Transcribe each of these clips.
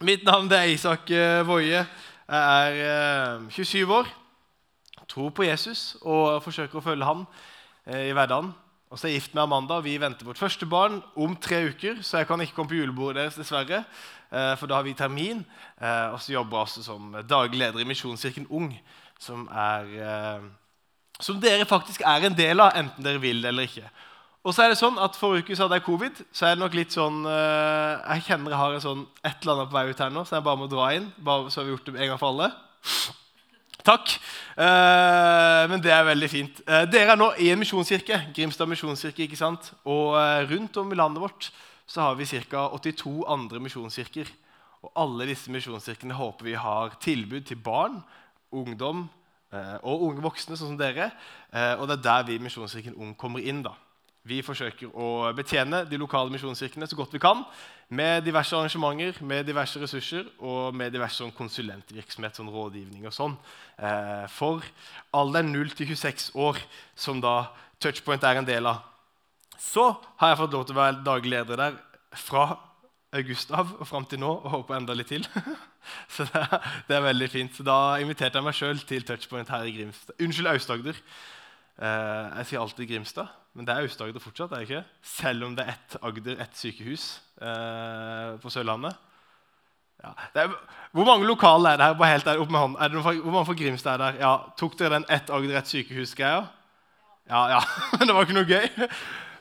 Mitt navn er Isak eh, Woie. Jeg er eh, 27 år, tror på Jesus og forsøker å følge han eh, i hverdagen. Og så er jeg gift med Amanda. Vi venter vårt første barn om tre uker, så jeg kan ikke komme på julebordet deres, dessverre. eh, For da har vi termin. Eh, Og så jobber jeg også som daglig leder i Misjonskirken Ung, som, er, eh, som dere faktisk er en del av, enten dere vil det eller ikke. Og så er det sånn at Forrige uke så hadde jeg covid, så er det nok litt sånn eh, Jeg kjenner jeg har en sånn, et eller annet på vei ut her nå, så jeg bare må dra inn. Bare, så har vi gjort det en gang for alle. Takk. Eh, men det er veldig fint. Eh, dere er nå i en misjonskirke. Grimstad misjonskirke, ikke sant? Og rundt om i landet vårt så har vi ca. 82 andre misjonskirker. Og alle disse misjonskirkene håper vi har tilbud til barn, ungdom og unge voksne, sånn som dere. Og det er der vi i Misjonskirken Ung kommer inn. da. Vi forsøker å betjene de lokale misjonskirkene så godt vi kan. Med diverse arrangementer, med diverse ressurser og med diverse sånn konsulentvirksomhet, sånn rådgivning og sånn. Eh, for alderen 0 til 26 år, som da Touchpoint er en del av. Så har jeg fått lov til å være daglig leder der fra august av og fram til nå, og håper enda litt til. Så det er, det er veldig fint. Så da inviterte jeg meg sjøl til Touchpoint her i Grimstad. Unnskyld, Aust-Agder. Eh, jeg sier alltid Grimstad, men det er Aust-Agder fortsatt. er det ikke? Selv om det er ett Agder, ett sykehus eh, på Sørlandet. Ja, det er, hvor mange lokale er det her? Bare helt der, opp med hånden. Er det noen hvor mange fra Grimstad er der? Ja, Tok dere den ett Agder, ett sykehus-greia? Ja, ja. Men det var ikke noe gøy.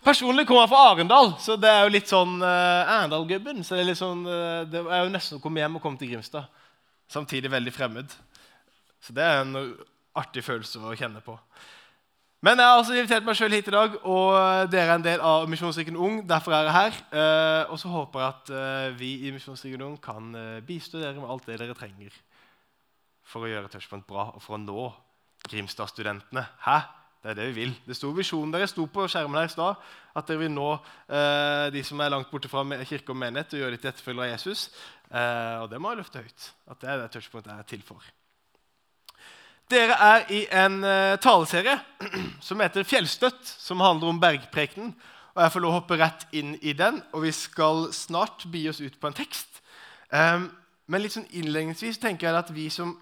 Personlig kommer jeg fra Arendal, så det er jo litt sånn uh, Arendal-gubben. Så det er, litt sånn, uh, det er jo nesten å komme hjem og komme til Grimstad. Samtidig veldig fremmed. Så det er en artig følelse å kjenne på. Men jeg har altså invitert meg sjøl hit i dag, og dere er en del av Misjonskirken Ung. Derfor er jeg her. Eh, og så håper jeg at eh, vi i Misjonskirken Ung kan eh, bistå dere med alt det dere trenger for å gjøre Touchpoint bra og for å nå Grimstad-studentene. Hæ? Det er det vi vil. Det sto visjonen deres sto på skjermen her i stad. At dere vil nå eh, de som er langt borte fra kirke og menighet, og gjøre dem til etterfølgere av Jesus. Og det må jeg løfte høyt. At det er det Touchpoint er til for. Dere er i en uh, taleserie som heter Fjellstøtt, som handler om bergprekenen. Og Jeg får lov å hoppe rett inn i den, og vi skal snart bi oss ut på en tekst. Um, men litt sånn innledningsvis tenker jeg at vi som,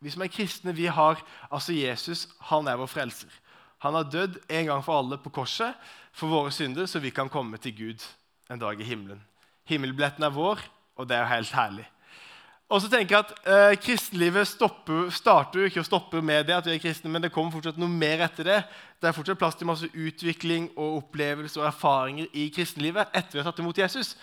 vi som er kristne, vi har altså Jesus. Han er vår frelser. Han har dødd en gang for alle på korset for våre synder, så vi kan komme til Gud en dag i himmelen. Himmelbilletten er vår, og det er jo helt herlig. Og så tenker jeg at eh, Kristenlivet stopper, starter jo ikke og stopper med det, at vi er kristne, men det kommer fortsatt noe mer etter det. Det er fortsatt plass til masse utvikling og opplevelse og erfaringer i kristenlivet etter vi har tatt imot Jesus.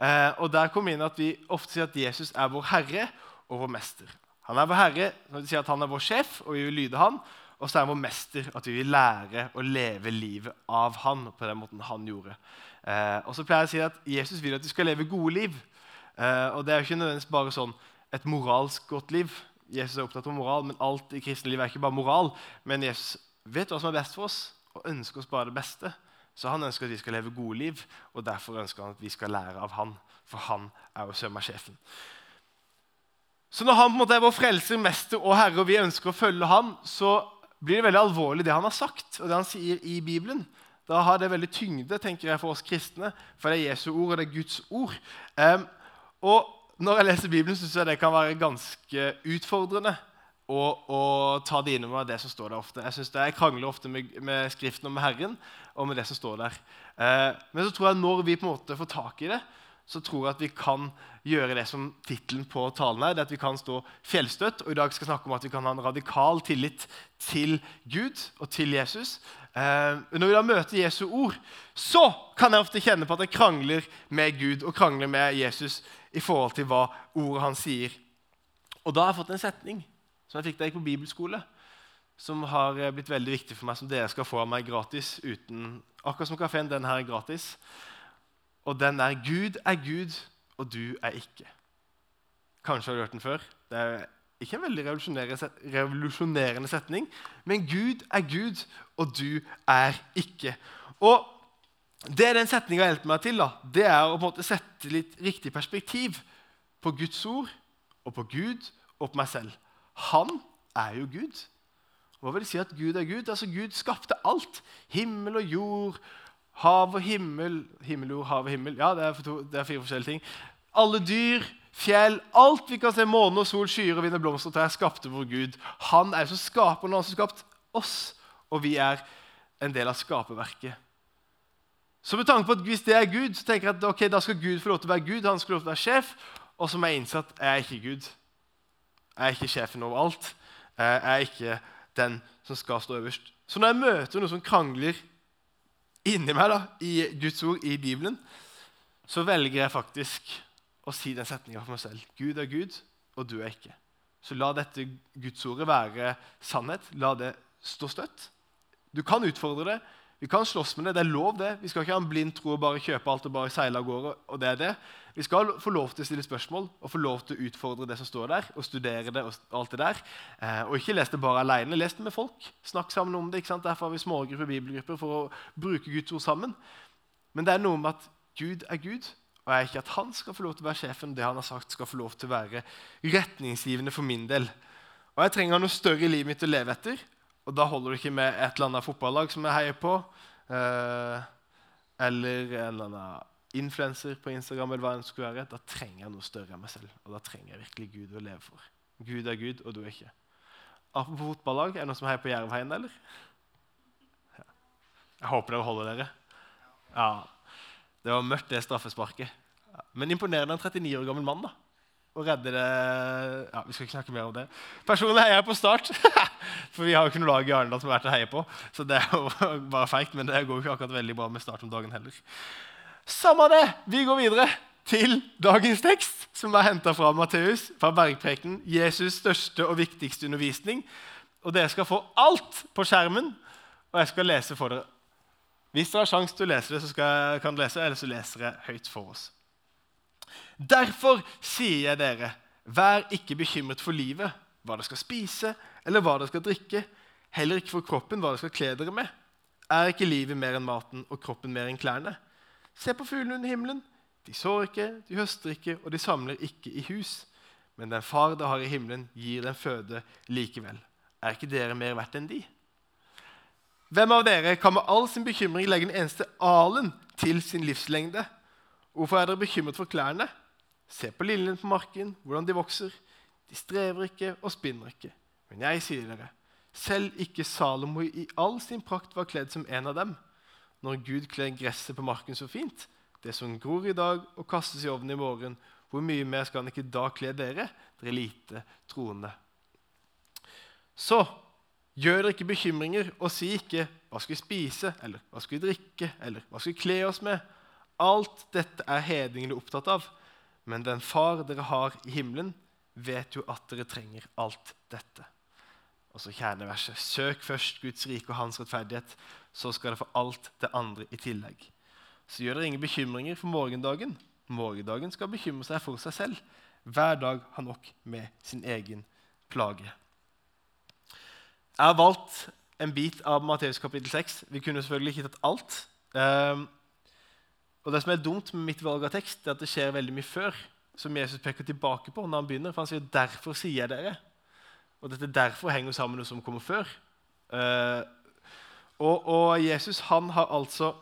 Eh, og Der kommer inn at vi ofte sier at Jesus er vår herre og vår mester. Han er vår herre, når vi sier at han er vår sjef, og vi vil lyde han. Og så er han vår mester, at vi vil lære å leve livet av han på den måten han gjorde. Eh, og så pleier jeg å si at Jesus vil at vi skal leve gode liv. Eh, og det er jo ikke nødvendigvis bare sånn et moralsk godt liv. Jesus er opptatt av moral, men alt i kristenlivet er ikke bare moral. Men Jesus vet hva som er best for oss, og ønsker oss bare det beste. Så han ønsker at vi skal leve gode liv, og derfor ønsker han at vi skal lære av han. For han er jo sømmersjefen. Så når han på en måte er vår frelser, mester og herre, og vi ønsker å følge han, så blir det veldig alvorlig det han har sagt, og det han sier i Bibelen. Da har det veldig tyngde tenker jeg, for oss kristne, for det er Jesu ord, og det er Guds ord. Um, og når jeg leser Bibelen, syns jeg det kan være ganske utfordrende å, å ta det innover det som står der ofte. Jeg, synes det, jeg krangler ofte med, med, Skriften og med Herren og med det som står der. Eh, men så tror jeg når vi på en måte får tak i det, så tror jeg at vi kan gjøre det som tittelen på talen er. det at Vi kan stå fjellstøtt, og i dag skal jeg snakke om at vi kan ha en radikal tillit til Gud og til Jesus. Eh, når vi da møter Jesu ord, så kan jeg ofte kjenne på at jeg krangler med Gud og krangler med Jesus i forhold til hva ordet han sier. Og da har jeg fått en setning som jeg fikk da jeg gikk på bibelskole, som har eh, blitt veldig viktig for meg, som dere skal få av meg gratis. uten, Akkurat som kafeen. Den her er gratis. Og den er 'Gud er Gud, og du er ikke'. Kanskje har du hørt den før. Det er ikke en veldig revolusjonerende setning, men Gud er Gud, og du er ikke. Og Det den setninga hjelper meg til, da, det er å på en måte sette litt riktig perspektiv på Guds ord, og på Gud og på meg selv. Han er jo Gud. Hva vil det si at Gud er Gud? Altså Gud skapte alt. Himmel og jord, hav og himmel Himmel, jord, hav og himmel. Ja, det er, to, det er fire forskjellige ting. Alle dyr, fjell, alt vi kan se, måne og sol, skyer og vind og blomster og trær, skapte vår Gud. Han er som skaper han har skapt oss, og vi er en del av skaperverket. Så med tanke på at Hvis det er Gud, så tenker jeg at ok, da skal Gud få lov til å være Gud. Han skal lov til å være sjef. Og så må jeg innse at jeg er ikke Gud. Jeg er ikke sjefen over alt. Jeg er ikke den som skal stå øverst. Så når jeg møter noen som krangler inni meg da, i Guds ord i Bibelen, så velger jeg faktisk å si den setninga for meg selv. Gud er Gud, og du er ikke. Så la dette Guds ordet være sannhet. La det stå støtt. Du kan utfordre det. Vi kan slåss med det. Det er lov, det. Vi skal ikke ha en blind tro og bare kjøpe alt og bare seile av gårde. og det er det. Vi skal få lov til å stille spørsmål og få lov til å utfordre det som står der, og studere det. Og alt det der. Eh, og ikke les det bare alene. Les det med folk. Snakk sammen om det. ikke sant? Derfor har vi smågrupper bibelgrupper for å bruke Guds ord sammen. Men det er noe med at Gud er Gud, og jeg er ikke at han skal få lov til å være sjefen. Det han har sagt skal få lov til å være retningsgivende for min del. Og jeg trenger noe større i livet mitt å leve etter. Og da holder det ikke med et eller annet fotballag som jeg heier på, eh, eller en eller annen influenser på Instagram. eller hva det skulle være. Da trenger jeg noe større enn meg selv. Og da trenger jeg virkelig Gud å leve for. Gud er Gud, og du er ikke. Apropos fotballag, er det noen som heier på Jervheien, eller? Ja. Jeg håper dere holder dere. Ja, Det var mørkt, det straffesparket. Men imponerende en 39 år gammel mann. da og redde det ja, Vi skal ikke snakke mer om det. Personlig heier jeg på Start. For vi har jo ikke noe lag i Arendal som er verdt å heie på. Så det er jo bare feigt, men det går jo ikke akkurat veldig bra med Start om dagen heller. Samme det! Vi går videre til dagens tekst, som er henta fra Matteus, fra Bergpreken. Jesus' største og viktigste undervisning. Og dere skal få alt på skjermen, og jeg skal lese for dere. Hvis dere har sjanse til å lese det, så skal, kan dere lese, eller så leser jeg høyt for oss. Derfor sier jeg dere, vær ikke bekymret for livet, hva dere skal spise, eller hva dere skal drikke, heller ikke for kroppen, hva dere skal kle dere med. Er ikke livet mer enn maten og kroppen mer enn klærne? Se på fuglene under himmelen. De sår ikke, de høster ikke, og de samler ikke i hus. Men den far det har i himmelen, gir dem føde likevel. Er ikke dere mer verdt enn de? Hvem av dere kan med all sin bekymring legge en eneste alen til sin livslengde? Hvorfor er dere bekymret for klærne? Se på liljene på marken, hvordan de vokser. De strever ikke og spinner ikke. Men jeg sier dere, selv ikke Salomo i all sin prakt var kledd som en av dem. Når Gud kler gresset på marken så fint, det som gror i dag og kastes i ovnen i morgen, hvor mye mer skal han ikke da kle dere, dere lite troende? Så gjør dere ikke bekymringer og si ikke 'hva skal vi spise', eller 'hva skal vi drikke', eller 'hva skal vi kle oss med'? Alt dette er hedningene opptatt av. Men den far dere har i himmelen, vet jo at dere trenger alt dette. Og så kjerneverset. Søk først Guds rike og hans rettferdighet, så skal dere få alt det andre i tillegg. Så gjør dere ingen bekymringer for morgendagen. Morgendagen skal bekymre seg for seg selv. Hver dag har nok med sin egen plage. Jeg har valgt en bit av Matteus kapittel 6. Vi kunne selvfølgelig ikke tatt alt. Og Det som er dumt med mitt valg av tekst, er at det skjer veldig mye før. Som Jesus peker tilbake på når han begynner. For han sier 'derfor sier jeg dere'. Og dette 'derfor' henger sammen med noe som kommer før. Uh, og, og, Jesus han har altså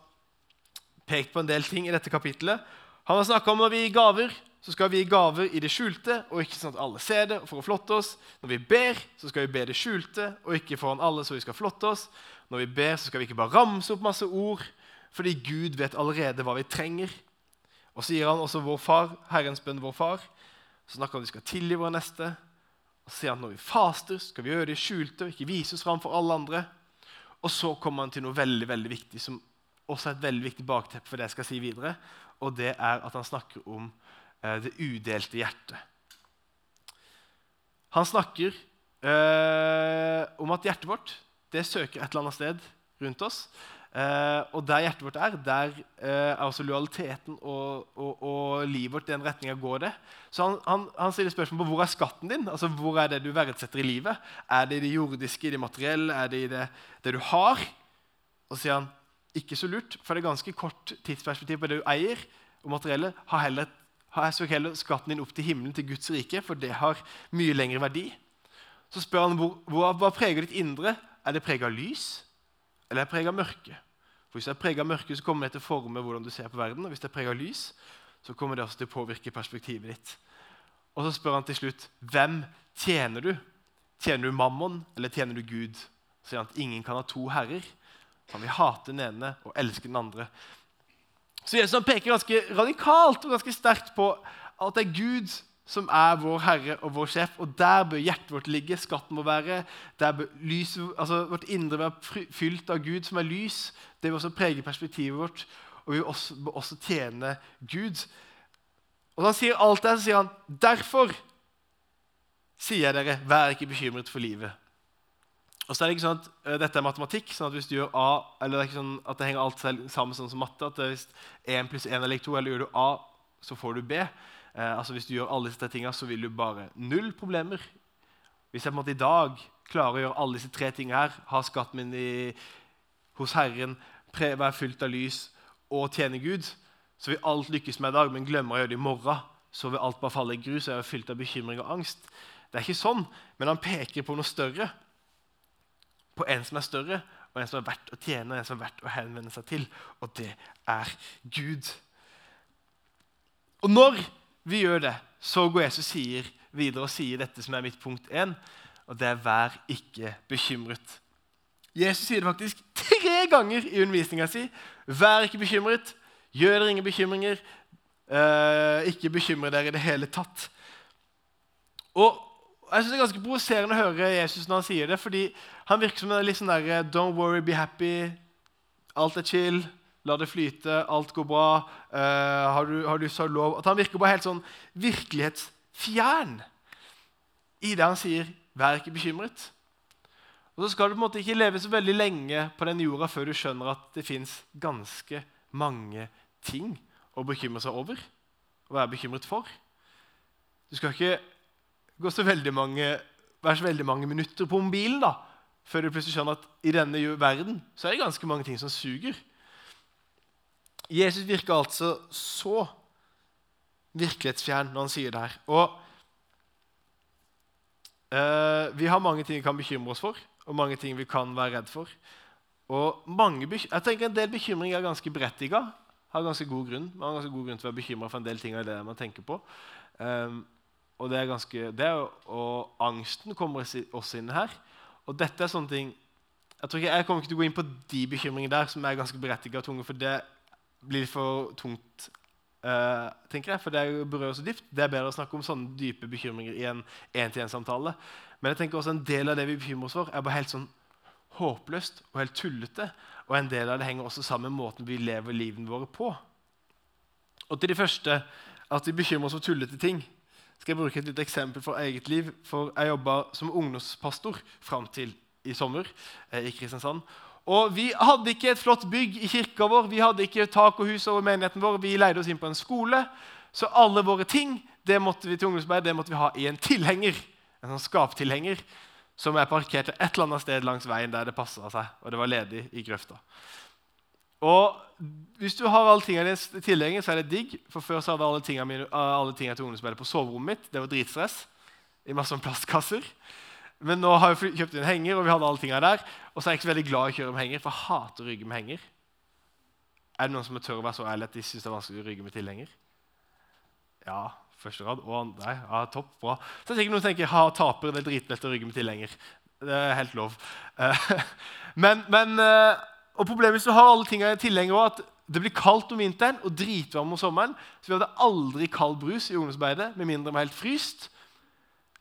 pekt på en del ting i dette kapittelet. Han har snakka om når vi gir gaver, så skal vi gi gaver i det skjulte, og ikke sånn at alle ser det for å flotte oss. Når vi ber, så skal vi be det skjulte, og ikke foran alle, så vi skal flotte oss. Når vi ber, så skal vi ikke bare ramse opp masse ord, fordi Gud vet allerede hva vi trenger. Og så gir han også vår far, Herrens bønn, vår far. Så snakker han om vi skal tilgi våre neste. Og så sier han at når vi faster, skal vi gjøre det skjulte og ikke vise oss fram for alle andre. Og så kommer han til noe veldig veldig viktig, som også er et veldig viktig bakteppe for det jeg skal si videre. Og det er at han snakker om eh, det udelte hjertet. Han snakker eh, om at hjertet vårt det søker et eller annet sted rundt oss. Uh, og der hjertet vårt er, der uh, er også lojaliteten og, og, og, livet vårt den retninga går det. Så han, han, han, stiller spørsmål på hvor er skatten din? Altså Hvor er det du verdsetter i livet? Er det i det jordiske, i det materielle, er det i det, det du har? Og så sier han ikke så lurt, for det er ganske kort tidsperspektiv på det du eier. Og materielle har heller, har søk heller skatten din opp til himmelen, til Guds rike, for det har mye lengre verdi. Så spør han hvor, hvor, hva preger ditt indre. Er det preget av lys? Eller er preget av mørke. For Hvis det er preget av mørke, så kommer det til å forme hvordan du ser på verden. Og hvis det er preget av lys, så kommer det også til å påvirke perspektivet ditt. Og så spør han til slutt hvem tjener du. Tjener du mammon, eller tjener du Gud? Så sier han at ingen kan ha to herrer. Han vil hate den ene og elske den andre. Så Jesus peker ganske radikalt og ganske sterkt på at det er Gud som er vår Herre og vår sjef. Og der bør hjertet vårt ligge, skatten må være. Der bør lyset, altså Vårt indre være fylt av Gud, som er lys. Det vil også prege perspektivet vårt, og vi bør også, tjene Gud. Og han sier alt det, så sier han derfor sier jeg dere, vær ikke bekymret for livet. Og så er det ikke sånn at uh, Dette er matematikk. sånn at hvis du gjør A, eller det er ikke sånn at det henger alt sammen sånn som matte. at Hvis 1 pluss 1 er lik 2, eller gjør du A, så får du B. Uh, altså Hvis du gjør alle disse tre tingene, så vil du bare null problemer. Hvis jeg på en måte i dag klarer å gjøre alle disse tre tingene her, ha skatten min i, hos Herren, være fylt av lys og tjene Gud, så vil alt lykkes med i dag. Men glemmer å gjøre det i morgen, så vil alt bare falle i grus. Og jeg er fylt av bekymring og angst. Det er ikke sånn, men han peker på noe større på en som er større, og en som er verdt å tjene, og en som er verdt å henvende seg til. Og det er Gud. Og når vi gjør det, så går Jesus sier videre og sier dette som er mitt punkt én, og det er 'vær ikke bekymret'. Jesus sier det faktisk tre ganger i undervisninga si. 'Vær ikke bekymret', 'gjør dere ingen bekymringer', eh, 'ikke bekymre dere i det hele tatt'. Og jeg synes Det er ganske provoserende å høre Jesus når han sier det. fordi Han virker som en litt sånn der, Don't worry, be happy. Alt er chill. La det flyte. Alt går bra. Uh, har, du, har du så lov? At Han virker bare helt sånn virkelighetsfjern i det han sier. Vær ikke bekymret. Og så skal du på en måte ikke leve så veldig lenge på den jorda før du skjønner at det fins ganske mange ting å bekymre seg over og være bekymret for. Du skal ikke gå så veldig mange, være så veldig mange minutter på mobilen da, før du plutselig skjønner at i denne verden så er det ganske mange ting som suger. Jesus virker altså så virkelighetsfjern når han sier det her. Og uh, Vi har mange ting vi kan bekymre oss for, og mange ting vi kan være redd for. Og mange, jeg tenker En del bekymring er ganske berettiga. Har ganske god grunn. Man har ganske god grunn til å være bekymra for en del ting av det man tenker på. Um, og, det er ganske, det er, og angsten kommer også inn her. Og dette er sånne ting Jeg tror ikke, jeg kommer ikke til å gå inn på de bekymringene der som er ganske berettiga, for det blir for tungt. Uh, tenker jeg, For det berører så dypt. Det er bedre å snakke om sånne dype bekymringer i en én-til-én-samtale. Men jeg tenker også en del av det vi bekymrer oss for, er bare helt sånn håpløst og helt tullete. Og en del av det henger også sammen med måten vi lever livene våre på. Og til de første at vi bekymrer oss for tullete ting, skal jeg bruke et lite eksempel fra eget liv. For jeg jobba som ungdomspastor fram til i sommer eh, i Kristiansand. Og Vi hadde ikke et flott bygg i kirka vår, vi hadde ikke tak og hus over menigheten vår. Vi leide oss inn på en skole, så alle våre ting det måtte vi til ungdomsarbeid, det måtte vi ha i en tilhenger. En sånn skaptilhenger som er parkert et eller annet sted langs veien der det passa seg. Og det var ledig i grøfta. Og hvis du har alle tingene dine tilhenger, så er det digg. For før så hadde alle tingene, mine, alle tingene til ungdomsspillet på soverommet mitt. Det var dritstress. I masse plastkasser. Men nå har jeg kjøpt inn henger, og vi hadde alle tingene der. Og så er jeg ikke så veldig glad i å kjøre med henger, for jeg hater å rygge med henger. Er det noen som tør å være så ærlig at de syns det er vanskelig å rygge med tilhenger? Ja, første rad. Å, nei, ja, topp, bra. Så er det sikkert noen som tenker ha, taper, det er dritlett å rygge med tilhenger. Det er helt lov. men, men eh, og problemet hvis du har alle tingene i tilhenger, er at det blir kaldt om vinteren og dritvarmt om sommeren. Så vi hadde aldri kald brus i ungdomsarbeidet med mindre vi var helt fryst.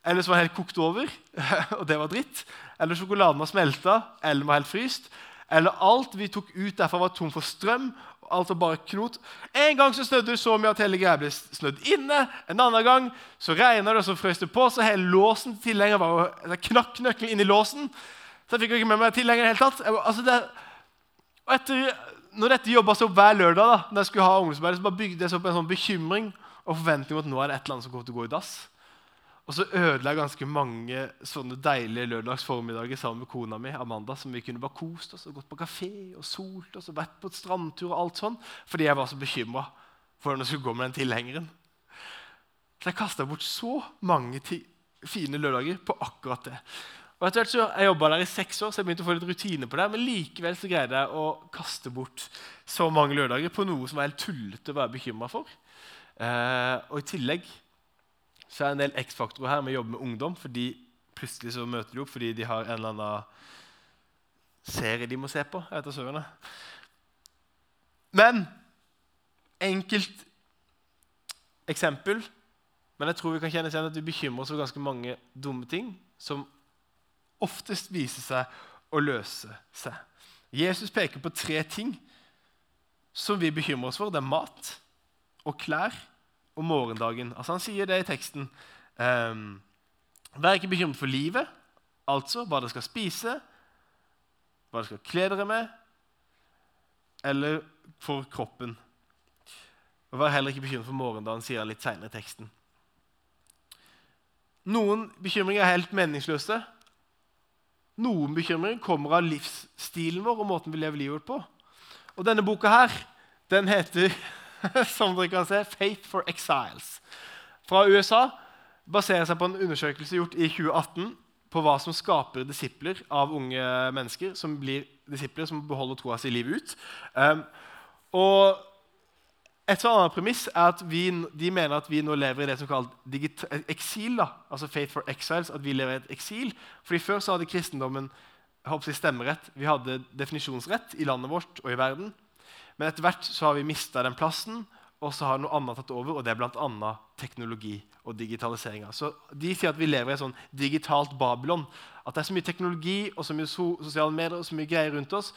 Eller så var den helt kokt over, og det var dritt. Eller sjokoladen var smelta, eller var helt fryst. Eller alt vi tok ut derfra, var tom for strøm. og alt var bare knot. En gang så snødde det så mye at hele greia ble snødd inne. En annen gang så regna det, og så frøs det på, så hele låsen til tilhengeren var Jeg knakk nøkkelen inn i låsen. Så jeg fikk ikke med meg tilhengeren i det hele tatt. Jeg, altså det, og etter, når dette jobba seg opp hver lørdag, da, når jeg skulle ha ungdomsarbeid, så bare bygde det seg opp en sånn bekymring og forventning om at nå er det et eller annet som kommer til å gå i dass. Og så ødela jeg ganske mange sånne deilige lørdagsformiddager sammen med kona mi, Amanda, som vi kunne bare kost oss og gått på kafé og solt oss og vært på et strandtur og alt sånn, fordi jeg var så bekymra for hvordan det skulle gå med den tilhengeren. Så jeg kasta bort så mange fine lørdager på akkurat det. Og etter hvert så, Jeg jobba der i seks år, så jeg begynte å få litt rutine på det. Men likevel så greide jeg å kaste bort så mange lørdager på noe som var helt tullete å være bekymra for. Eh, og i tillegg så er det en del X-faktorer her med å jobbe med ungdom. fordi plutselig så møter de opp fordi de har en eller annen serie de må se på. etter søvende. Men enkelt eksempel Men jeg tror vi kan kjenne igjen at vi bekymrer oss for ganske mange dumme ting som oftest viser seg å løse seg. Jesus peker på tre ting som vi bekymrer oss for. Det er mat og klær og morgendagen. Altså Han sier det i teksten. Um, Vær ikke bekymret for livet, altså hva dere skal spise, hva dere skal kle dere med, eller for kroppen. Og Vær heller ikke bekymret for morgendagen, sier han litt seinere i teksten. Noen bekymringer er helt meningsløse. Noen bekymringer kommer av livsstilen vår og måten vi lever livet vårt på. Og denne boka her, den heter som dere kan se, 'Faith for Exiles'. Fra USA baserer seg på en undersøkelse gjort i 2018 på hva som skaper disipler av unge mennesker som blir disipler som beholder troa si livet ut. Um, og et sånn annet premiss er at vi, de mener at vi nå lever i det som kalles eksil. Da. altså faith for exiles, at vi lever i et eksil. Fordi Før så hadde kristendommen jeg håper stemmerett, vi hadde definisjonsrett i landet vårt og i verden. Men etter hvert så har vi mista den plassen, og så har noe annet tatt over. og Det er bl.a. teknologi og digitaliseringa. Så de sier at vi lever i et sånn digitalt Babylon. At det er så mye teknologi og så mye sosiale medier og så mye greier rundt oss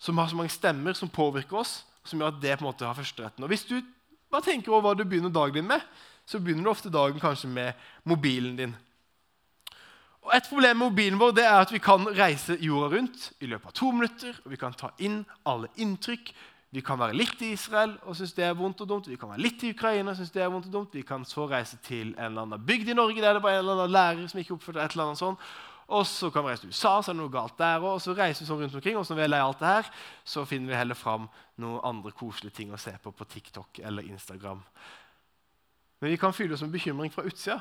som har så mange stemmer som påvirker oss, som gjør at det på en måte har førsteretten. Og Hvis du bare tenker over hva du begynner dagen din med, så begynner du ofte dagen kanskje med mobilen din. Og Et problem med mobilen vår det er at vi kan reise jorda rundt i løpet av to minutter. og Vi kan ta inn alle inntrykk. Vi kan være litt i Israel og synes det er vondt og dumt. Vi kan være litt i Ukraina og synes det er vondt og dumt. Vi kan så reise til en eller annen bygd i Norge der det var en eller annen lærer som ikke oppførte et eller annet sånt. Og så kan vi reise til USA, så er det noe galt der òg. Og så reiser vi sånn rundt omkring, og så når vi er lei alt det her, så finner vi heller fram noen andre koselige ting å se på på TikTok eller Instagram. Men vi kan fylle oss med bekymring fra utsida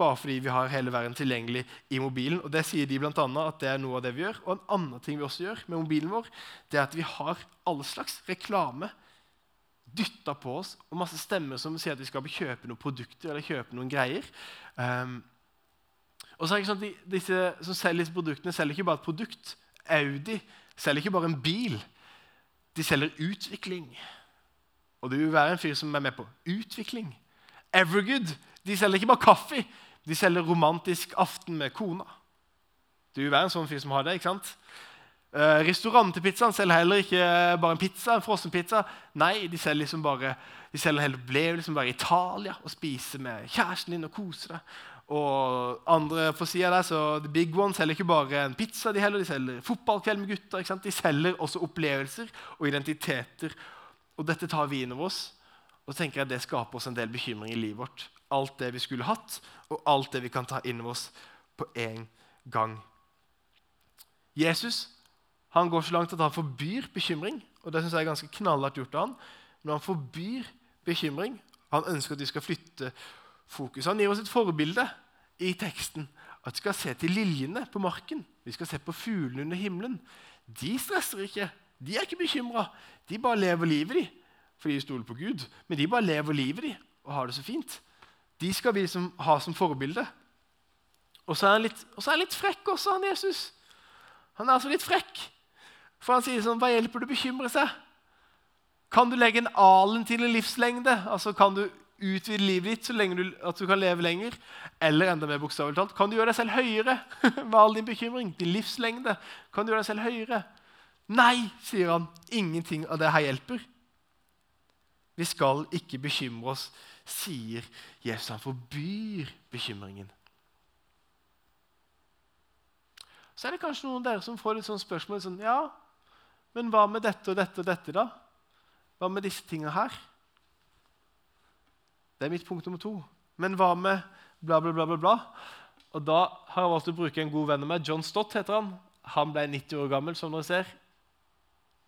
bare fordi vi har hele verden tilgjengelig i mobilen. Og Det sier de blant annet at det er noe av det vi gjør. Og en annen ting vi også gjør med mobilen vår, det er at vi har alle slags reklame dytta på oss, og masse stemmer som sier at vi skal kjøpe noen produkter eller kjøpe noen greier. Um, og så er det ikke sånn at de, Disse som selger disse produktene, selger ikke bare et produkt. Audi selger ikke bare en bil. De selger utvikling. Og det vil være en fyr som er med på utvikling. Evergood de selger ikke bare kaffe. De selger romantisk aften med kona. Du være en sånn fyr som har det. ikke sant? Eh, Restaurant selger heller ikke bare en pizza, en frossenpizza. Nei, de selger liksom bare de selger hele opplevelsen bare i Italia og spise med kjæresten din og kose deg. Og andre på sida der, så The Big One selger ikke bare en pizza, de heller, de selger fotballkveld med gutter. ikke sant? De selger også opplevelser og identiteter. Og dette tar vi inn over oss. Og så tenker jeg at Det skaper oss en del bekymring i livet vårt alt det vi skulle hatt, og alt det vi kan ta inn over oss på en gang. Jesus han går så langt at han forbyr bekymring, og det synes jeg er ganske knallhardt gjort av han. Men han forbyr bekymring. Han ønsker at vi skal flytte fokus. Han gir oss et forbilde i teksten. At vi skal se til liljene på marken. Vi skal se på fuglene under himmelen. De stresser ikke. De er ikke bekymra. De bare lever livet, de. Fordi de stoler på Gud. Men de bare lever livet de, og har det så fint. De skal vi liksom ha som forbilde. Og så er han litt, er han litt frekk også, han Jesus. Han er altså litt frekk. For han sier sånn Hva hjelper det å bekymre seg? Kan du legge en alen til en livslengde? Altså Kan du utvide livet ditt så lenge du, at du kan leve lenger? Eller enda mer bokstavelig talt, kan du gjøre deg selv høyere med all din bekymring? Din livslengde. Kan du gjøre deg selv høyere? Nei, sier han. Ingenting av det her hjelper. Vi skal ikke bekymre oss sier Jesus. Han forbyr bekymringen. Så er det kanskje noen av dere som får litt sånn spørsmål sånn, Ja, men hva med dette og dette og dette, da? Hva med disse tingene her? Det er mitt punkt nummer to. Men hva med bla, bla, bla, bla, bla? Og da har jeg valgt å bruke en god venn av meg. John Stott heter han. Han ble 90 år gammel, som dere ser.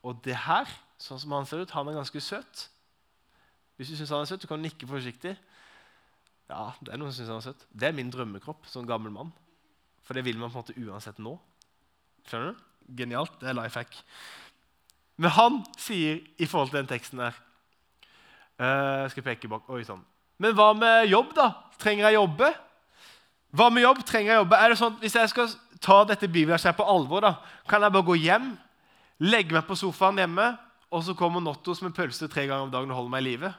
Og det her, sånn som han ser ut, han er ganske søt. Hvis du syns han er søt, så kan du nikke forsiktig. Ja, Det er noen som synes han er søt. Det er min drømmekropp som gammel mann. For det vil man på en måte uansett nå. Skjønner du? Genialt. Det er life hack. Men han sier i forhold til den teksten der uh, skal peke bak, oi sånn. Men hva med jobb, da? Trenger jeg jobbe? Hva med jobb? Trenger jeg jobbe? Er det sånn, Hvis jeg skal ta dette bibelverset på alvor, da, kan jeg bare gå hjem, legge meg på sofaen hjemme, og så kommer Nottos med pølse tre ganger om dagen og holder meg i live?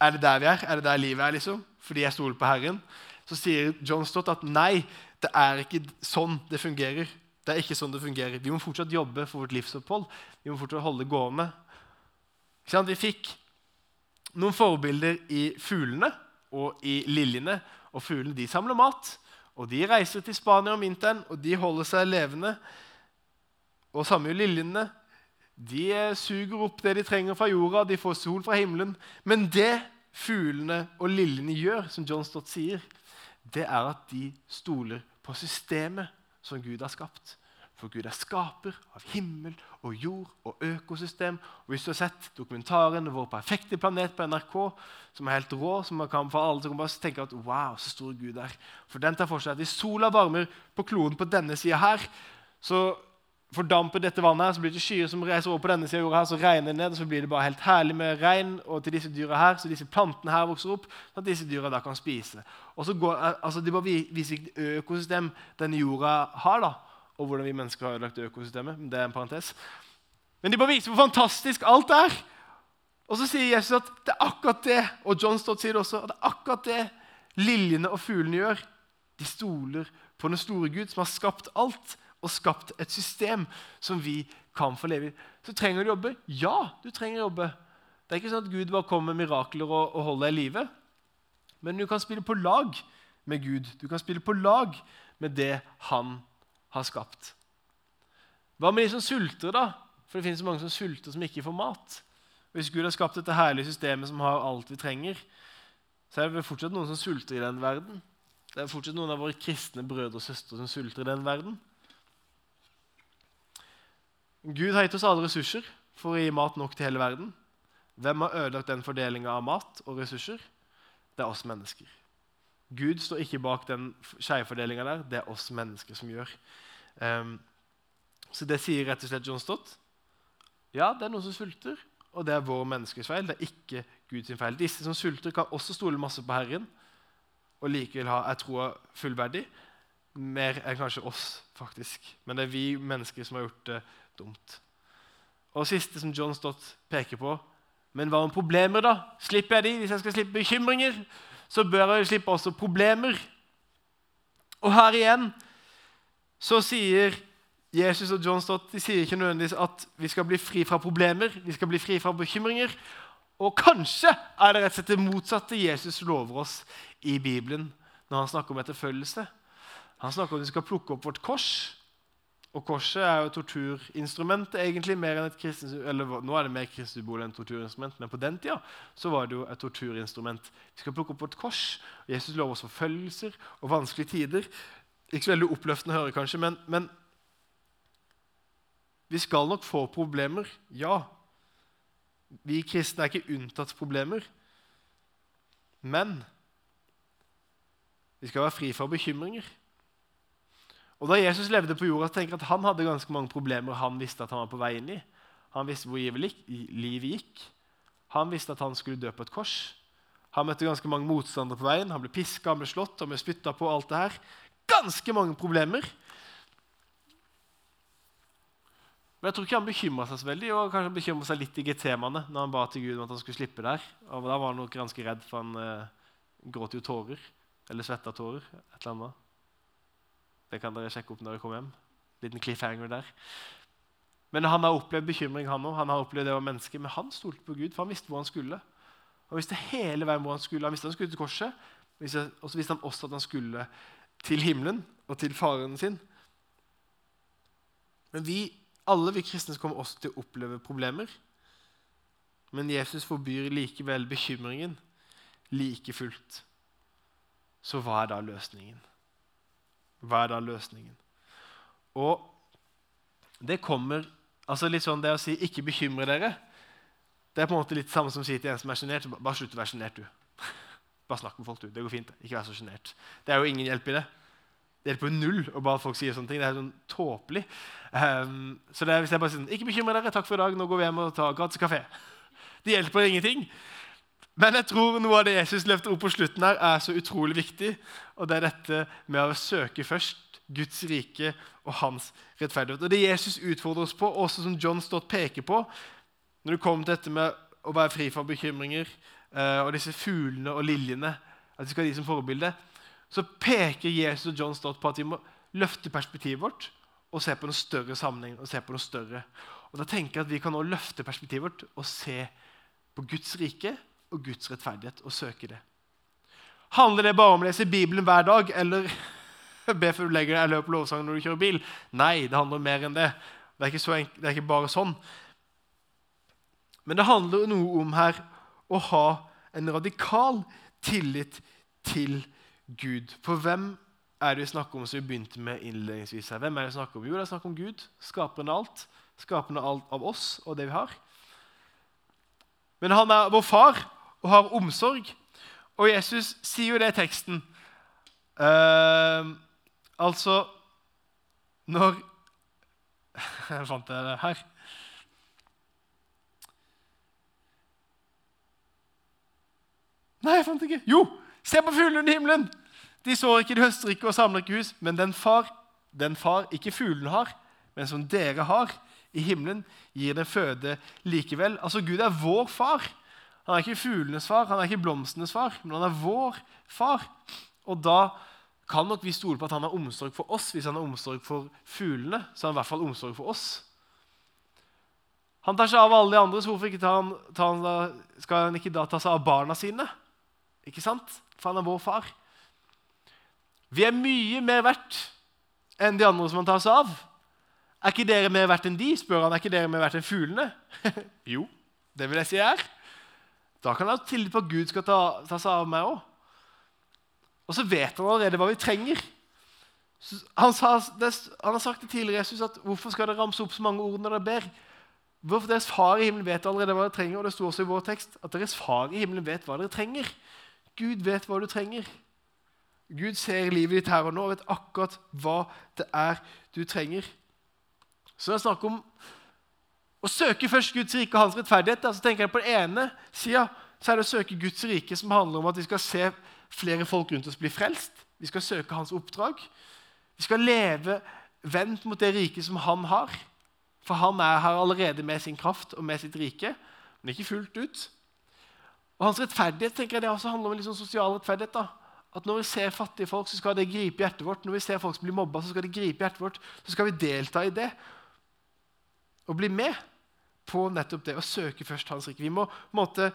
Er det der vi er? Er det der livet er, liksom? Fordi jeg stoler på Herren? Så sier John Stott at nei, det er ikke sånn det fungerer. Det er ikke sånn det fungerer. Vi må fortsatt jobbe for vårt livsopphold. Vi må fortsatt holde gående. Vi fikk noen forbilder i fuglene og i liljene. Og Fuglene de samler mat, og de reiser til Spania om vinteren og de holder seg levende. Og samme gjør liljene. De eh, suger opp det de trenger fra jorda, de får sol fra himmelen. Men det fuglene og lillene gjør, som John Stott sier, det er at de stoler på systemet som Gud har skapt. For Gud er skaper av himmel og jord og økosystem. Og Hvis du har sett dokumentaren 'Vår perfekte planet' på NRK, som er helt rå, som man kan for alle som kan bare tenke at wow, så stor Gud er. For den tar for seg at hvis sola varmer på kloden på denne sida her, så fordamper dette vannet her, så blir det skyer som reiser over på denne sida av jorda her, så regner det ned, og så blir det bare helt herlig med regn og til disse dyra her, så disse plantene her vokser opp, sånn at disse dyra da kan spise. Og så går, altså De bare viser hvilket økosystem denne jorda har. da, og hvordan vi mennesker har ødelagt økosystemet. det er en parentes. Men de bare viser hvor fantastisk alt er. Og så sier Jesus at det er akkurat det, og John Stott sier det også, at det er akkurat det liljene og fuglene gjør. De stoler på den store Gud som har skapt alt, og skapt et system som vi kan få leve i. Så trenger du jobbe. Ja, du trenger jobbe. Det er ikke sånn at Gud bare kommer med mirakler og, og holder deg i live. Men du kan spille på lag med Gud. Du kan spille på lag med det han har skapt. Hva med de som sulter, da? For det finnes mange som sulter, som ikke får mat. Hvis Gud har skapt dette herlige systemet som har alt vi trenger, så er det fortsatt noen som sulter i den verden. Det er fortsatt noen av våre kristne brødre og søstre som sulter i den verden. Gud har gitt oss alle ressurser for å gi mat nok til hele verden. Hvem har ødelagt den fordelinga av mat og ressurser? Det er oss mennesker. Gud står ikke bak den skjevfordelinga der. Det er oss mennesker som gjør. Um, så det sier rett og slett John Stott. Ja, det er noen som sulter, og det er vår menneskers feil. Det er ikke Guds feil. Disse som sulter, kan også stole masse på Herren og likevel ha, er troa fullverdig. Mer enn kanskje oss, faktisk. Men det er vi mennesker som har gjort det dumt. Og siste som John Stott peker på Men hva om problemer, da? Slipper jeg de hvis jeg skal slippe bekymringer? så bør jeg slippe også problemer. Og her igjen så sier Jesus og John Stott de sier ikke nødvendigvis at vi skal bli fri fra problemer, vi skal bli fri fra bekymringer. Og kanskje er det rett og slett det motsatte Jesus lover oss i Bibelen når han snakker om etterfølgelse. Han snakker om at vi skal plukke opp vårt kors og korset er jo et torturinstrument egentlig mer enn et kristens, eller Nå er det mer kristensymbol enn torturinstrument, men på den tida så var det jo et torturinstrument. Vi skal plukke opp vårt kors. og Jesus lover oss forfølgelser og vanskelige tider. Ikke så veldig oppløftende å høre, kanskje, men, men vi skal nok få problemer. Ja. Vi kristne er ikke unntatt problemer. Men vi skal være fri fra bekymringer. Og Da Jesus levde på jorda, tenker jeg at han hadde ganske mange problemer han visste at han var på vei inn i. Han visste hvor livet gikk. Han visste at han skulle dø på et kors. Han møtte ganske mange motstandere på veien. Han ble piska, han ble slått han ble spytta på. alt det her. Ganske mange problemer. Men jeg tror ikke han bekymra seg så veldig, og kanskje bekymra seg litt i Getsemane når han ba til Gud om at han skulle slippe der. Og Da var han nok ganske redd, for han eh, gråt jo tårer. Eller svetta tårer. et eller annet. Det kan dere sjekke opp når dere kommer hjem. Liten cliffhanger der. Men han har opplevd bekymring, han òg. Han har opplevd det være menneske, men han stolte på Gud, for han visste hvor han skulle. Han visste hele veien hvor han skulle. Han visste han skulle til korset, og så visste han også at han skulle til himmelen og til faren sin. Men vi, alle vi kristne kommer også til å oppleve problemer. Men Jesus forbyr likevel bekymringen like fullt. Så hva er da løsningen? Hva er da løsningen? Og det kommer altså litt sånn Det å si 'ikke bekymre dere' det er på en måte litt samme som å si til en som er sjenert bare slutt å være sjenert, du. Bare snakk med folk, du. Det går fint. Ikke vær så sjenert. Det er jo ingen hjelp i det. Det hjelper jo null å bare folk sier sånne ting. Det er sånn tåpelig. Um, så det er, hvis jeg bare sier 'ikke bekymre dere, takk for i dag, nå går vi hjem og tar gratis kafé', det hjelper ingenting. Men jeg tror noe av det Jesus løfter opp på slutten, her er så utrolig viktig. Og det er dette med å søke først Guds rike og hans rettferdighet. Og Det Jesus utfordrer oss på, også som John Stott peker på, når det kommer til dette med å være fri fra bekymringer eh, og disse fuglene og liljene, at vi skal ha de som forbilde, så peker Jesus og John Stott på at vi må løfte perspektivet vårt og se på noe større sammenheng. og se på noe større. Og da tenker jeg at Vi kan nå løfte perspektivet vårt og se på Guds rike og Guds rettferdighet og søke det. Handler det bare om å lese Bibelen hver dag eller be før du legger deg løper lovsang når du kjører bil? Nei, det handler om mer enn det. Det er, det er ikke bare sånn. Men det handler noe om her å ha en radikal tillit til Gud. For hvem er det vi snakker om som vi begynte med innledningsvis her? Hvem er det vi snakker om? Jo, det er snakk om Gud, skaperen av alt. Skaperen av alt av oss og det vi har. Men han er vår far og har omsorg. Og Jesus sier jo det i teksten. Uh, altså Når Jeg fant det her. Nei, jeg fant det ikke. Jo! Se på fuglene i himmelen! De sår ikke, de høster ikke og samler ikke hus. Men den far, den far ikke fuglene har, men som dere har i himmelen, gir den føde likevel. Altså, Gud er vår far. Han er ikke fuglenes far, han er ikke blomstenes far, men han er vår far. Og da kan nok vi stole på at han har omsorg for oss. Hvis han har omsorg for fuglene, så har han i hvert fall omsorg for oss. Han tar seg av alle de andre, så hvorfor ikke han, han, skal han ikke da ta seg av barna sine? Ikke sant? For han er vår far. Vi er mye mer verdt enn de andre som han tar seg av. Er ikke dere mer verdt enn de? spør han. Er ikke dere mer verdt enn fuglene? jo, det vil jeg si er. Da kan jeg ha tillit på at Gud skal ta, ta seg av meg òg. Og så vet han allerede hva vi trenger. Han, sa, det, han, har sagt det tidligere Jesus, at hvorfor skal dere ramse opp så mange ord når dere ber? Hvorfor Deres far i himmelen vet allerede hva dere trenger. Og det sto også i vår tekst at deres far i himmelen vet hva dere trenger. Gud vet hva du trenger. Gud ser livet ditt her og nå og vet akkurat hva det er du trenger. Så når jeg snakker om å søke først Guds rike og hans rettferdighet. så tenker jeg På den ene sida er det å søke Guds rike, som handler om at vi skal se flere folk rundt oss bli frelst. Vi skal søke hans oppdrag. Vi skal leve vendt mot det riket som han har. For han er her allerede med sin kraft og med sitt rike, men ikke fullt ut. Og Hans rettferdighet tenker jeg det også handler om en sånn sosial rettferdighet. da. At Når vi ser fattige folk, så skal det gripe hjertet vårt. Når vi ser folk som blir mobba, så skal det gripe hjertet vårt. Så skal vi delta i det og bli med på nettopp det å søke først Hans rike. Vi må måtte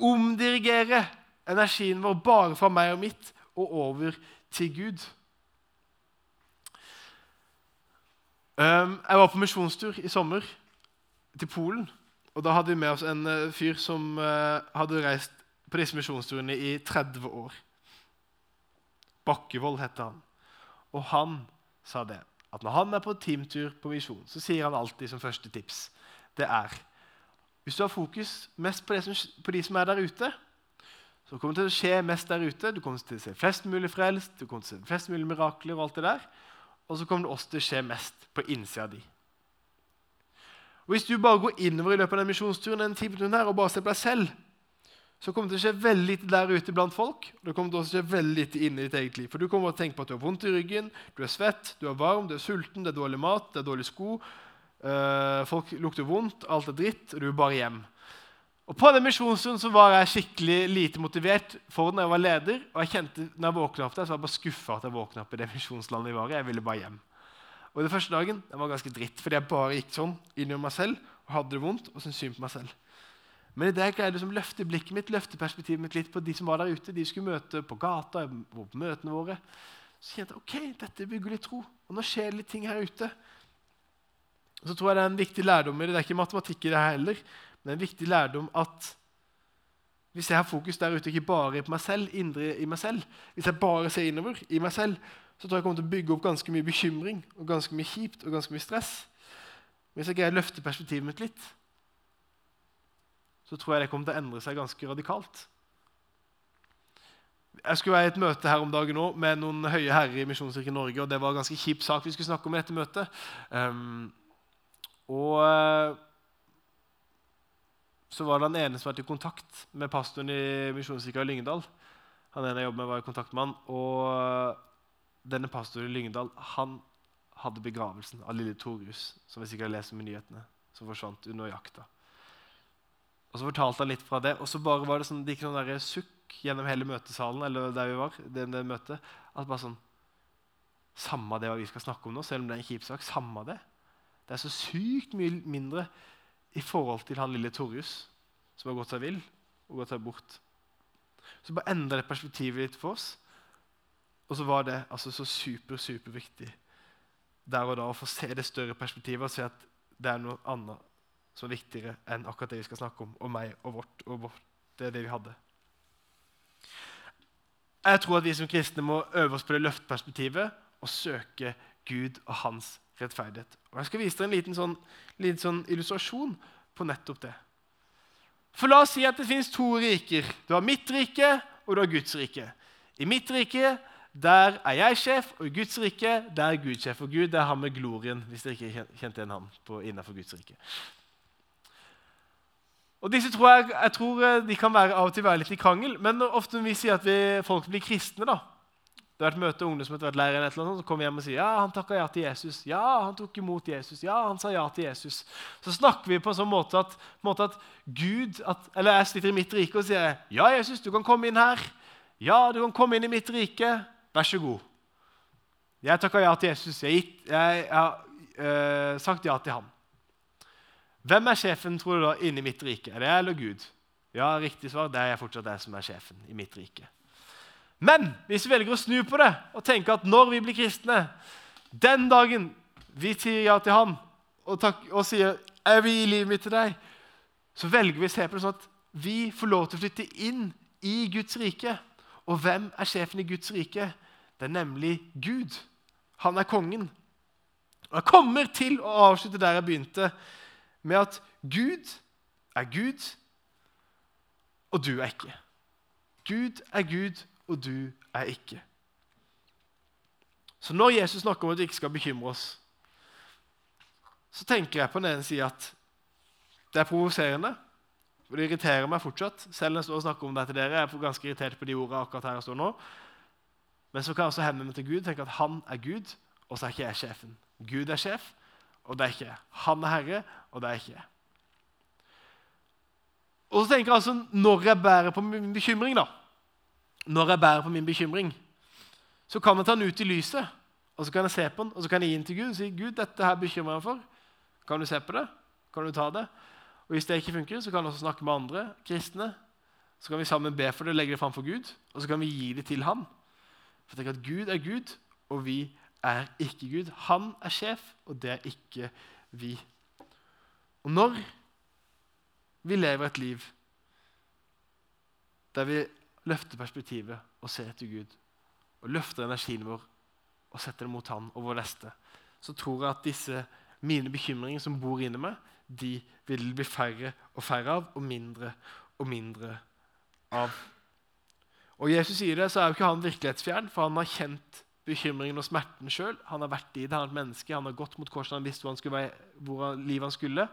omdirigere energien vår bare fra meg og mitt og over til Gud. Jeg var på misjonstur i sommer til Polen. Og Da hadde vi med oss en uh, fyr som uh, hadde reist på disse misjonsturene i 30 år. Bakkevold heter han. Og han sa det, at når han er på teamtur på misjon, så sier han alltid som første tips det er Hvis du har fokus mest på, som, på de som er der ute, så kommer det til å skje mest der ute. Du kommer til å se flest mulig frelst, du kommer til å se flest mulig mirakler, og alt det der. Og så kommer det også til å skje mest på innsida di. Og Hvis du bare går innover i løpet av den misjonsturen den her, og bare ser på deg selv, så kommer det til å skje veldig lite der ute blant folk. og det kommer til å skje veldig lite inne i ditt eget liv. For Du kommer til å tenke på at du har vondt i ryggen, du er svett, du er varm, du er sulten, det er dårlig mat, det er dårlige sko. Øh, folk lukter vondt, alt er dritt, og du er bare hjem. Og På den misjonsturen så var jeg skikkelig lite motivert for den jeg var leder. Og jeg kjente, når jeg våkna opp der, så var jeg bare skuffa at jeg våkna opp i det misjonslandet vi var i. Jeg ville bare hjem. Og den første dagen den var ganske dritt, fordi jeg bare gikk sånn innover meg selv og hadde det vondt og syntes synd på meg selv. Men i det jeg greide å løfte blikket mitt, løfte perspektivet mitt litt på de som var der ute, de skulle møte på gata, på møtene våre, så kjente jeg ok, dette bygger litt tro. Og nå skjer det litt ting her ute. Så tror jeg Det er en viktig lærdom i det. Det er ikke matematikk i det her heller, men det er en viktig lærdom at hvis jeg har fokus der ute, ikke bare på meg selv, indre i meg selv, hvis jeg bare ser innover i meg selv, så tror jeg jeg kommer til å bygge opp ganske mye bekymring og ganske mye kjipt og ganske mye stress. Hvis jeg greier å løfte perspektivet mitt litt, så tror jeg det kommer til å endre seg ganske radikalt. Jeg skulle være i et møte her om dagen nå med noen høye herrer i Misjonskirken Norge. og Det var en ganske kjip sak vi skulle snakke om i dette møtet. Um, og uh, så var det den ene som var i kontakt med pastoren i Misjonskirka i Lyngdal. Han ene jeg jobbet med, var i kontakt med han, og denne pastoren i Lyngdal han hadde begravelsen av lille Torjus, som vi sikkert har lest om i nyhetene, som forsvant under jakta. Og Så fortalte han litt fra det, og så bare var det sånn, det gikk noen der sukk gjennom hele møtesalen, eller der vi var, det, det møtet, at bare sånn Samme det hva vi skal snakke om nå, selv om det er en kjip sak. Samme det. Det er så sykt mye mindre i forhold til han lille Torjus, som har gått seg vill og gått seg bort. Så bare endra det perspektivet litt for oss. Og så var det altså så super, superviktig der og da å få se det større perspektivet og se at det er noe annet som er viktigere enn akkurat det vi skal snakke om, og meg og vårt. og vårt. Det er det vi hadde. Jeg tror at vi som kristne må øve oss på det løftperspektivet og søke Gud og hans rettferdighet. Og Jeg skal vise dere en liten sånn, liten sånn illustrasjon på nettopp det. For La oss si at det fins to riker. Du har mitt rike, og du har Guds rike. I mitt rike der er jeg sjef, og i Guds rike der er Gud sjef. Og Gud det er han med glorien, hvis dere ikke kjente igjen på, innenfor Guds rike. Og disse tror jeg, jeg tror eh, de kan være, av og til være litt i krangel. Men ofte når vi sier at vi, folk blir kristne da, Det har vært møte unge som har vært lærer, eller noe, som kommer hjem og sier ja, han takka ja til Jesus. Ja, han tok imot Jesus. Ja, han sa ja til Jesus. Så snakker vi på en sånn måte at, måte at Gud at, Eller jeg sitter i mitt rike og sier ja, Jesus, du kan komme inn her. Ja, du kan komme inn i mitt rike. Vær så god. Jeg takka ja til Jesus. Jeg har øh, sagt ja til ham. Hvem er sjefen tror du da, inni mitt rike? Er det jeg eller Gud? Ja, riktig svar. Det er jeg fortsatt jeg som er sjefen i mitt rike. Men hvis vi velger å snu på det og tenke at når vi blir kristne Den dagen vi sier ja til Han og, takk, og sier 'Jeg vil gi livet mitt til deg', så velger vi å se på det sånn at vi får lov til å flytte inn i Guds rike. Og hvem er sjefen i Guds rike? Det er nemlig Gud. Han er kongen. Og Jeg kommer til å avslutte der jeg begynte med at Gud er Gud, og du er ikke. Gud er Gud, og du er ikke. Så når Jesus snakker om at vi ikke skal bekymre oss, så tenker jeg på den ene sida at det er provoserende. Og det irriterer meg fortsatt. Selv når jeg står og snakker om det til dere. Jeg er ganske irritert på de ordene akkurat her jeg står nå. Men så kan jeg også hende meg til Gud tenke at han er Gud, og så er ikke jeg sjefen. Gud er sjef, og det er ikke jeg. Han er herre, og det er ikke jeg. Og så tenker jeg altså, Når jeg bærer på min bekymring, da, når jeg bærer på min bekymring, så kan jeg ta den ut i lyset og så kan jeg se på den, og så kan jeg gi den til Gud og si Gud, dette her bekymrer jeg for. Kan du se på det? Kan du ta det? Og Hvis det ikke funker, så kan du også snakke med andre kristne. Så kan vi sammen be for det, legge det fram for Gud, og så kan vi gi det til ham. For tenk at Gud er Gud, og vi er ikke Gud. Han er sjef, og det er ikke vi. Og når vi lever et liv der vi løfter perspektivet og ser etter Gud, og løfter energien vår og setter det mot Han og vår neste, så tror jeg at disse mine bekymringer som bor inni meg, de vil bli færre og færre av, og mindre og mindre av. Og Jesus sier det, så er jo ikke han virkelighetsfjern, for han har kjent bekymringen og smerten sjøl. Han har vært i det, han er et menneske, han har gått mot korset, han visste hvor, han skulle, hvor livet han skulle.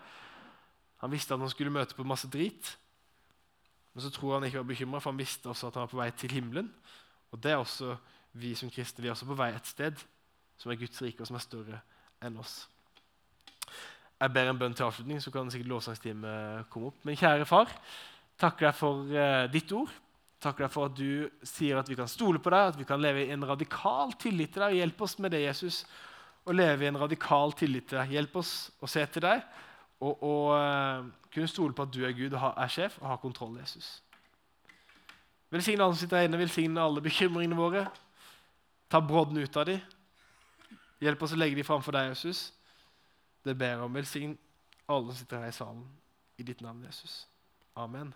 Han visste at han skulle møte på masse drit. Men så tror han ikke var bekymra, for han visste også at han var på vei til himmelen. Og det er også vi som kristne. Vi er også på vei et sted som er Guds rike, og som er større enn oss. Jeg ber en bønn til avslutning, så kan sikkert lovsangsteamet komme opp. Men kjære far, takker deg for uh, ditt ord. Takker deg for at du sier at vi kan stole på deg, at vi kan leve i en radikal tillit til deg. Hjelp oss med det, Jesus, å leve i en radikal tillit til deg. Hjelp oss å se til deg og, og uh, kunne stole på at du er Gud og er sjef og har kontroll, Jesus. Velsigne alle som sitter her inne, velsigne alle bekymringene våre. Ta brodden ut av dem. Hjelp oss å legge dem framfor deg, Jesus. Det ber om. Velsign alle som sitter her i salen, i ditt navn, Jesus. Amen.